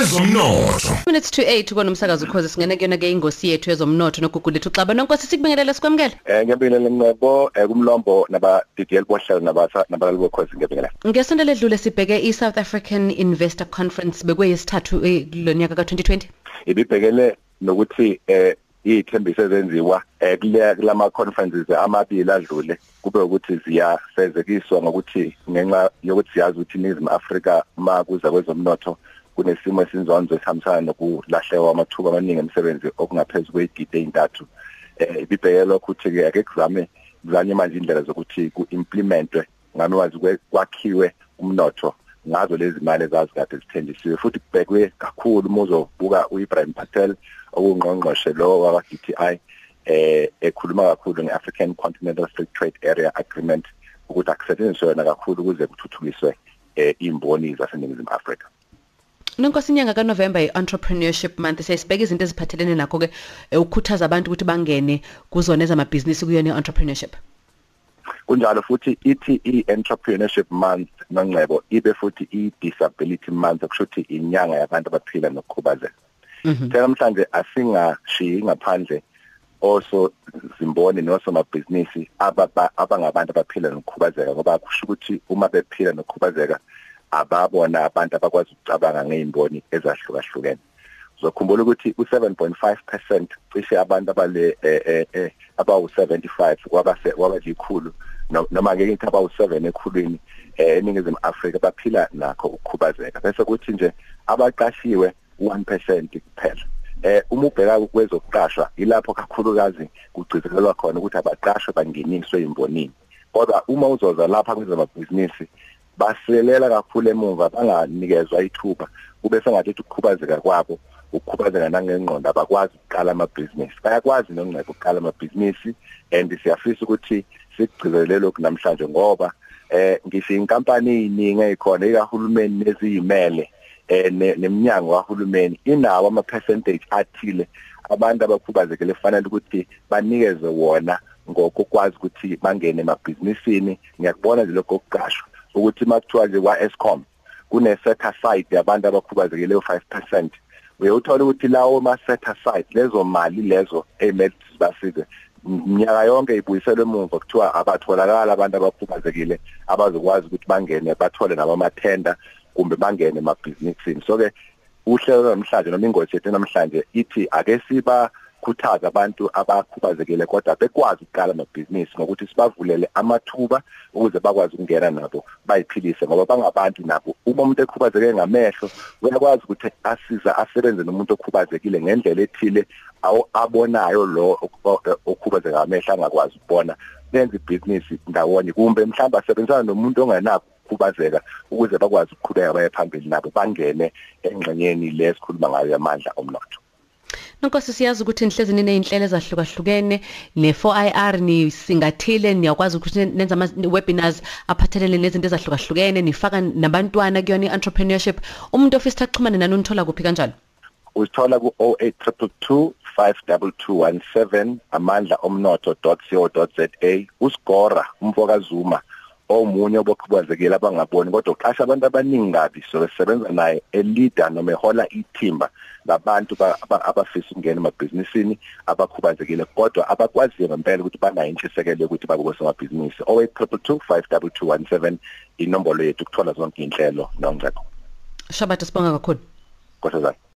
ezomnotho. Minutes to 8 konomsakazo ukhoze singene kuyona ke ingosi yethu yezomnotho nogugulethu xaba nonkosi sikubingelele sikwamukele? Eh ngiyabingelela Ncebo eh, kumlombo naba DDL bohlelo nabasa nabalali bokhosi ngiyabingelela. ngesonto ledlule sibheke i-south african investor conference bekweyesithathu eh, kulo nyaka ka-2020 Ibibhekele nokuthi eh ithembiso ezenziwa eh kule kulama conferences amabili adlule kube ukuthi ziyafezekiswa ngokuthi ngenxa yokuthi siyazi ukuthi iNingizimu Afrika ma kuza kwezomnotho kunesimo esinzonzo esihambisana nokulahleka amathuba amaningi emisebenzi okungaphezulu kweyigidi eyintathu. Eh ibibhekele ukuthi ke ake kuzame kuzanye manje indlela zokuthi kuimplementwe nganwazi kwakhiwe umnotho ngazo lezi mali ezazi kade zithenjisiwe. Futhi kubhekwe kakhulu umuzobuka uIbrahim Patel okungqongqoshe lo wa DTI eh ekhuluma kakhulu ngeAfrican Continental Free Trade Area Agreement ukuthi akusetshenziswe yona kakhulu ukuze kuthuthukiswe eh imboni zaseNingizimu Afrika. Nonkosi inyanga kaNovember i-entrepreneurship month siyayisibheka izinto eziphathelene nakho ke eh, ukukhuthaza abantu ukuthi bangene kuzona ezamabhizinisi kuyona i-entrepreneurship. Kunjalo futhi ithi i-entrepreneurship month nongcebo ibe futhi i-disability month kushuthi inyanga yabantu abaphila nokukhubazeka. Namhlanje asingashiyi ngaphandle also zimboni nosomabhizinisi ababa abangabantu abaphila nokukhubazeka ngoba kusho ukuthi uma bephila nokukhubazeka ababona abantu abakwazi ukucabanga ngeimboni ezahlukahlukene. Uzokhumbula ukuthi u7.5% cishe abantu abale eh eh abawu75 kwabase kwabalikhulu noma ke into abawu7 ekhulwini eh eningizimu Afrika baphila nakho ukukhubazeka. Bese kuthi nje abaqashiwe 1% kuphela. Eh uma ubheka kwezokuqashwa ilapho kakhulukazi kugcizelelwa khona ukuthi abaqashwe bangeniswe imbonini kodwa uma uzoza lapha kwezamabhizinisi basilela kakhulu emuva banganikezwa ithuba kube sengathi ukukhubazeka kwabo ukukhubazeka nangengqondo abakwazi ukuqala amabhizinisi. Bayakwazi nongcebo ukuqala amabhizinisi and siyafisa ukuthi sikugcizelele lokhu namhlanje ngoba eh ngisho inkampani eziningi ezikhona ikahulumeni neziyimele eh neminyango kahulumeni inawo ama percentage athile abantu abakhubazekile kufanele ukuthi banikeze wona ngokukwazi ukuthi bangene emabhizinisini. Ngiyakubona nje lokho okuqashwa ukuthi makuthiwa nje kwa Eskom kune set aside yabantu abakhubazekile 5% uyothola ukuthi lawo ma set aside lezo mali lezo emele basize minyaka yonke ibuyiselwe emuva kuthiwa abatholakala abantu abakhubazekile abazokwazi ukuthi bangene bathole nabo amathenda kumbe bangene emabhizinisini. So ke uhlelo namhlanje noma ingozi yethu namhlanje ithi ake siba khuthaza abantu abakhubazekile kodwa bekwazi ukuqala amabhizinisi ngokuthi sibavulele amathuba ukuze bakwazi ukungena nabo bayiphilise ngoba bangabantu nabo. Uma umuntu ekhubazeke ngamehlo uyakwazi ukuthi asiza asebenze nomuntu okhubazekile ngendlela ethile awu abonayo lo okhubazeka ngamehlo angakwazi ukubona. Benze ibhizinisi ndawonye kumbe mhlawumbe asebenzisana nomuntu ongenakho ukukhubazeka ukuze bakwazi ukuqhubeka baye phambili nabo bangene engxenyeni lesikhuluma ngayo yamandla omnotho. Nonkosi siyazi ukuthi nihlezi nineyinhlelo ezahlukahlukene ne4IR nisingathile niyakwazi ukuthi nenza ama webinars aphathelene nezinto ezahlukahlukene nifaka nabantwana kuyona i-entrepreneurship. Umuntu ofisa ukuxhumana nani unithola kuphi kanjalo? Usithola ku 08222 52217 amandla omnotho.co.za usigora umfoka Zuma. Omunye obokhubazekile abangaboni kodwa uqasha abantu abaningi kabi so sebenza naye eleader noma ehola ithimba labantu abafisa ukungena emabhizinisini abakhubazekile kodwa abakwaziyo ngempela ukuthi banayo intshisekelo yokuthi babe kwesomabhizinisi 0822522217 inombolo yethu ukuthola zonke inhlelo nongcebo Shabathi sibonga kakhulu. Kodwa